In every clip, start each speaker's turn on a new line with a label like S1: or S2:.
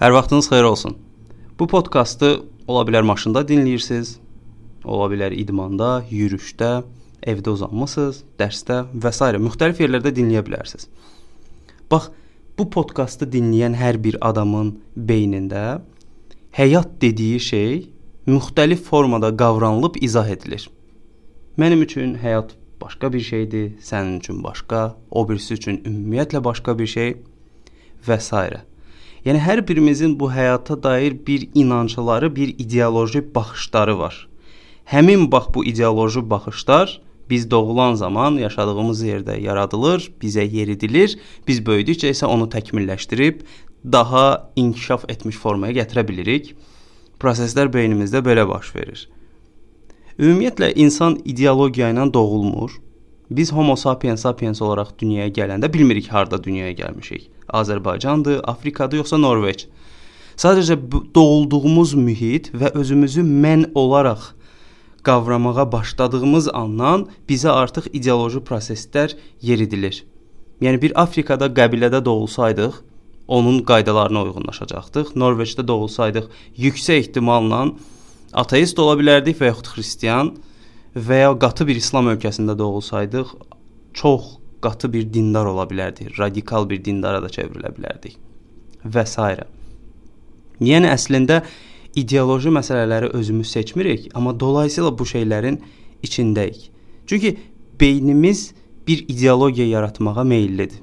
S1: Hər vaxtınız xeyir olsun. Bu podkastı ola bilər maşında dinləyirsiniz, ola bilər idmanda, yürüşdə, evdə uzanmısınız, dərsdə və s. müxtəlif yerlərdə dinləyə bilərsiniz. Bax, bu podkastı dinləyən hər bir adamın beynində həyat dediyi şey müxtəlif formada qavranılıb izah edilir. Mənim üçün həyat başqa bir şeydir, sənin üçün başqa, o birisi üçün ümumiyyətlə başqa bir şey və s. Yəni hər birimizin bu həyata dair bir inancları, bir ideoloji baxışları var. Həmin bax bu ideoloji baxışlar biz doğulan zaman yaşadığımız yerdə yaradılır, bizə yeridilir. Biz böyüdükcə isə onu təkmilləşdirib daha inkişaf etmiş formaya gətirə bilirik. Proseslər beynimizdə belə baş verir. Ümumiyyətlə insan ideologiya ilə doğulmur. Biz Homo sapiens sapiens olaraq dünyaya gələndə bilmirik harda dünyaya gəlmişik. Azərbaycandır, Afrikadır yoxsa Norveç. Sadəcə doğulduğumuz mühit və özümüzü mən olaraq qavramağa başladığımız andan bizə artıq ideoloji proseslər yeridilir. Yəni bir Afrikada qəbilədə doğulsaydıq, onun qaydalarına uyğunlaşacaqdıq. Norveçdə doğulsaydıq, yüksək ehtimalla ateist ola bilərdik və yaxud xristian və ya qatı bir İslam ölkəsində doğulsaydıq, çox qatı bir dindar ola bilərdik, radikal bir dindara da çevrilə bilərdik və s. Yəni əslində ideoloji məsələləri özümüz seçmirik, amma dolayısıyla bu şeylərin içindəyik. Çünki beynimiz bir ideologiya yaratmağa meyllidir.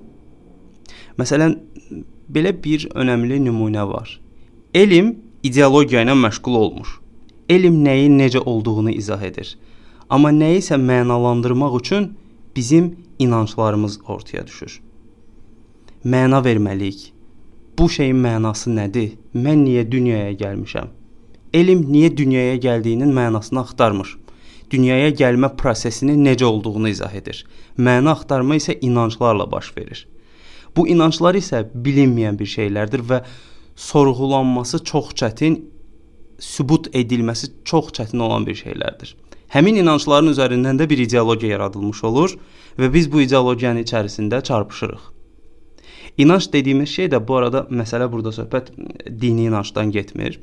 S1: Məsələn, belə bir önəmli nümunə var. Elm ideologiya ilə məşğul olmur. Elm nəyin necə olduğunu izah edir. Amma nəyisə mənalandırmaq üçün bizim inanclarımız ortaya düşür. Məna verməliyik. Bu şeyin mənası nədir? Mən niyə dünyaya gəlmişəm? Elm niyə dünyaya gəldiyinin mənasını axtarmır. Dünyaya gəlmə prosesinin necə olduğunu izah edir. Məna axtarma isə inanclarla baş verir. Bu inanclar isə bilinməyən bir şeylərdir və sorğulanması çox çətin, sübut edilməsi çox çətin olan bir şeylərdir. Həmin inancların üzərindən də bir ideologiya yaradılmış olur və biz bu ideologiyanın içərisində çarpışırıq. İnanc dediyimiz şey də bu arada məsələ burada söhbət dini inancdan getmir.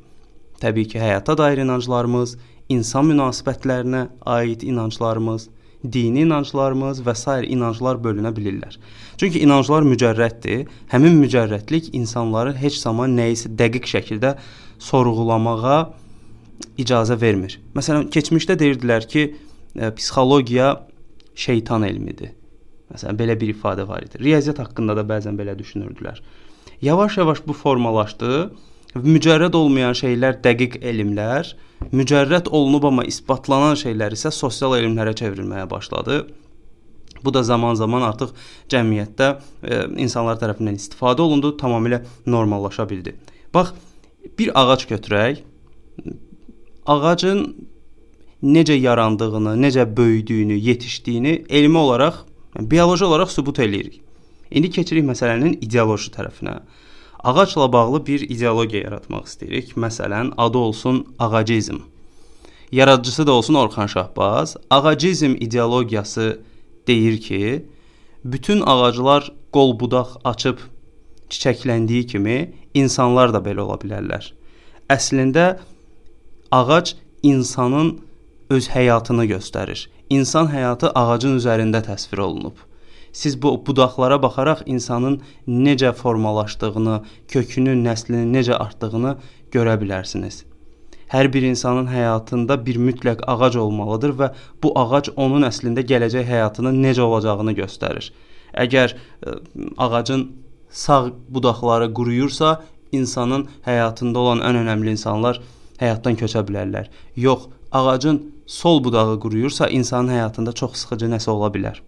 S1: Təbii ki, həyata dair inanclarımız, insan münasibətlərinə aid inanclarımız, dini inanclarımız və s. inanclar bölünə bilirlər. Çünki inanclar mücərrəddir. Həmin mücərrədlik insanları heç zaman nəyisə dəqiq şəkildə sorğulamağa icazə vermir. Məsələn, keçmişdə deyirdilər ki, ə, e, psixologiya şeytan elmidir. Məsələn, belə bir ifadə var idi. Riyaziyyat haqqında da bəzən belə düşünürdülər. Yavaş-yavaş bu formalaşdı. Mücərrəd olmayan şeylər dəqiq elmlər, mücərrəd olunub amma isbatlanan şeylər isə sosial elmlərə çevrilməyə başladı. Bu da zaman-zaman artıq cəmiyyətdə e, insanlar tərəfindən istifadə olundu, tamamilə normallaşa bildi. Bax, bir ağac götürək ağacın necə yarandığını, necə böyüdüyünü, yetişdiyini elmi olaraq, yəni bioloji olaraq sübut eləyirik. İndi keçirik məsələnin ideoloji tərəfinə. Ağacla bağlı bir ideologiya yaratmaq istəyirik. Məsələn, adı olsun ağacizm. Yaradıcısı da olsun Orxan Şahbaz. Ağacizm ideologiyası deyir ki, bütün ağaclar qol budaq açıb çiçəkləndiyi kimi insanlar da belə ola bilərlər. Əslində Ağac insanın öz həyatını göstərir. İnsan həyatı ağacın üzərində təsvir olunub. Siz bu budaqlara baxaraq insanın necə formalaşdığını, kökünün, nəslinin necə artdığını görə bilərsiniz. Hər bir insanın həyatında bir mütləq ağac olmalıdır və bu ağac onun əslində gələcək həyatının necə olacağını göstərir. Əgər ə, e, ağacın sağ budaqları quruyursa, insanın həyatında olan ən önəmli insanlar həyatdan köçə bilərlər. Yox, ağacın sol budağı quruyursa insanın həyatında çox sıxıcı nəsə ola bilər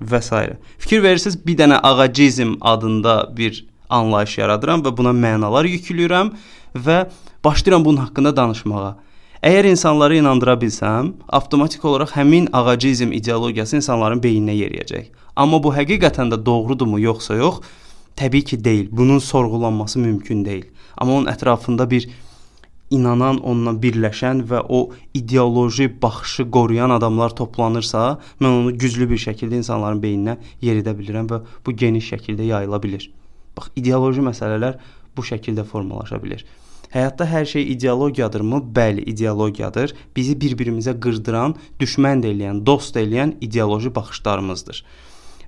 S1: və s. Fikir verirsiniz, bir dənə ağacizm adında bir anlayış yaradıram və buna mənalar yükləyirəm və başlayıram bunun haqqında danışmağa. Əgər insanları inandıra bilsəm, avtomatik olaraq həmin ağacizm ideologiyası insanların beyninə yeriyəcək. Amma bu həqiqətən də doğrudurmu yoxsa yox? Təbii ki, deyil. Bunun sorğulanması mümkün deyil. Amma onun ətrafında bir inanan, onunla birləşən və o ideoloji baxışı qoruyan adamlar toplanırsa, mən onu güclü bir şəkildə insanların beyninə yeridə bilirəm və bu geniş şəkildə yayıla bilər. Bax, ideoloji məsələlər bu şəkildə formalaşa bilər. Həyatda hər şey ideologiyadırmı? Bəli, ideologiyadır. Bizi bir-birimizə qırdıran, düşmən də eləyən, dost da eləyən ideoloji baxışlarımızdır.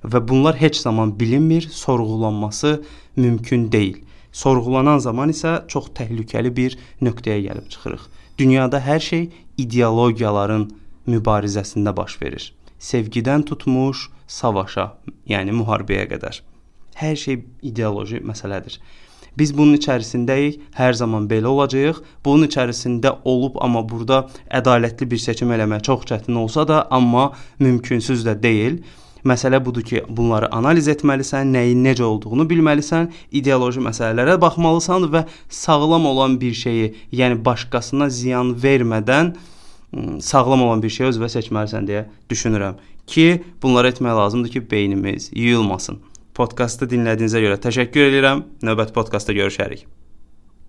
S1: Və bunlar heç zaman bilinmir, sorğulanması mümkün deyil. Sorğulanan zaman isə çox təhlükəli bir nöqtəyə gəlib çıxırıq. Dünyada hər şey ideologiyaların mübarizəsində baş verir. Sevgidən tutmuş savaşa, yəni müharibəyə qədər. Hər şey ideoloji məsələdir. Biz bunun içərisindəyik, hər zaman belə olacağıq. Bunun içərisində olub amma burada ədalətli bir seçim eləmək çox çətin olsa da, amma mümkünsüz də deyil. Məsələ budur ki, bunları analiz etməlisən, nəyin necə olduğunu bilməlisən, ideoloji məsələlərə baxmalısan və sağlam olan bir şeyi, yəni başqasına ziyan vermədən sağlam olan bir şey özünə seçməlisən deyə düşünürəm ki, bunları etmək lazımdır ki, beynimiz yuyulmasın. Podkastı dinlədiyinizə görə təşəkkür edirəm. Növbəti podkastda görüşərik.